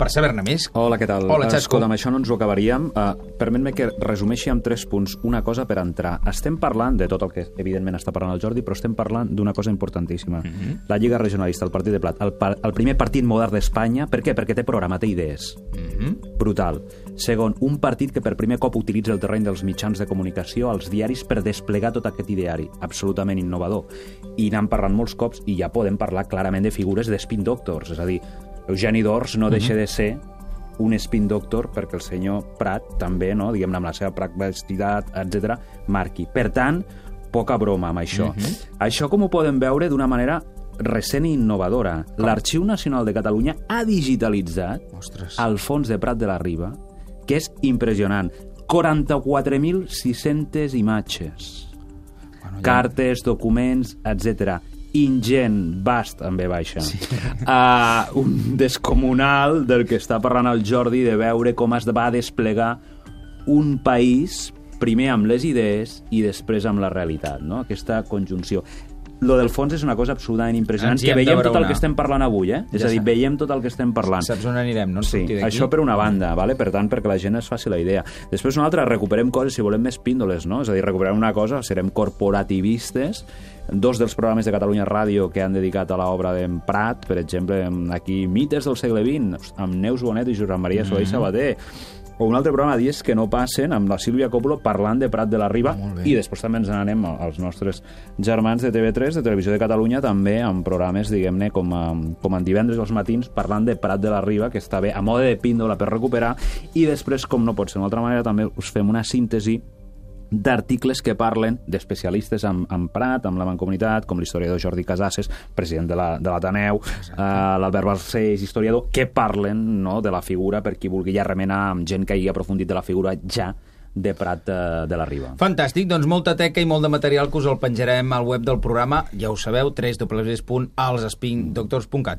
per saber-ne més. Hola, què tal? Hola, Xasco. Escolta, amb això no ens ho acabaríem. Uh, Permet-me que resumeixi amb tres punts. Una cosa per entrar. Estem parlant de tot el que, evidentment, està parlant el Jordi, però estem parlant d'una cosa importantíssima. Mm -hmm. La Lliga Regionalista, el Partit de Plat, el, par el primer partit modern d'Espanya. Per què? Perquè té programa, té idees. Mm -hmm. Brutal. Segon, un partit que per primer cop utilitza el terreny dels mitjans de comunicació, els diaris, per desplegar tot aquest ideari. Absolutament innovador. I n'hem parlat molts cops i ja podem parlar clarament de figures d'spin doctors. És a dir, Eugeni d'Ors no deixa de ser un spin doctor perquè el senyor Prat també, no, diguem-ne, amb la seva practicitat, etc marqui. Per tant, poca broma amb això. Això com ho podem veure d'una manera recent i innovadora. L'Arxiu Nacional de Catalunya ha digitalitzat Ostres. el fons de Prat de la Riba, que és impressionant. 44.600 imatges, Bueno, ja- cartes, documents, etc. Ingent, vast, en B baixa. Sí. Uh, un descomunal del que està parlant el Jordi de veure com es va desplegar un país primer amb les idees i després amb la realitat, no? aquesta conjunció. Lo del fons és una cosa absolutament impressionant, que veiem tot el braonar. que estem parlant avui, eh? És Ja a dir, veiem tot el que estem parlant. Saps on anirem, no? Sí, això per una banda, vale? per tant, perquè la gent es faci la idea. Després una altra, recuperem coses, si volem més píndoles, no? És a dir, recuperem una cosa, serem corporativistes, dos dels programes de Catalunya Ràdio que han dedicat a l'obra d'en Prat, per exemple, aquí Mites del segle XX, amb Neus Bonet i Josep Maria Soler mm. Sabater, o un altre programa, Dies que no passen, amb la Sílvia Coppola parlant de Prat de la Riba, bé. i després també ens n'anem als nostres germans de TV3, de Televisió de Catalunya, també amb programes, diguem-ne, com, a, com en divendres als matins, parlant de Prat de la Riba, que està bé, a mode de píndola per recuperar, i després, com no pot ser d'una altra manera, també us fem una síntesi d'articles que parlen d'especialistes en, en Prat, amb la Mancomunitat, com l'historiador Jordi Casases, president de la- de l'Ateneu, la, uh, l'Albert Balcells, historiador, que parlen no, de la figura per qui vulgui ja remenar amb gent que hagi aprofundit de la figura ja de Prat de, de la Riba. Fantàstic, doncs molta teca i molt de material que us el penjarem al web del programa, ja ho sabeu, www.alsspindoctors.cat.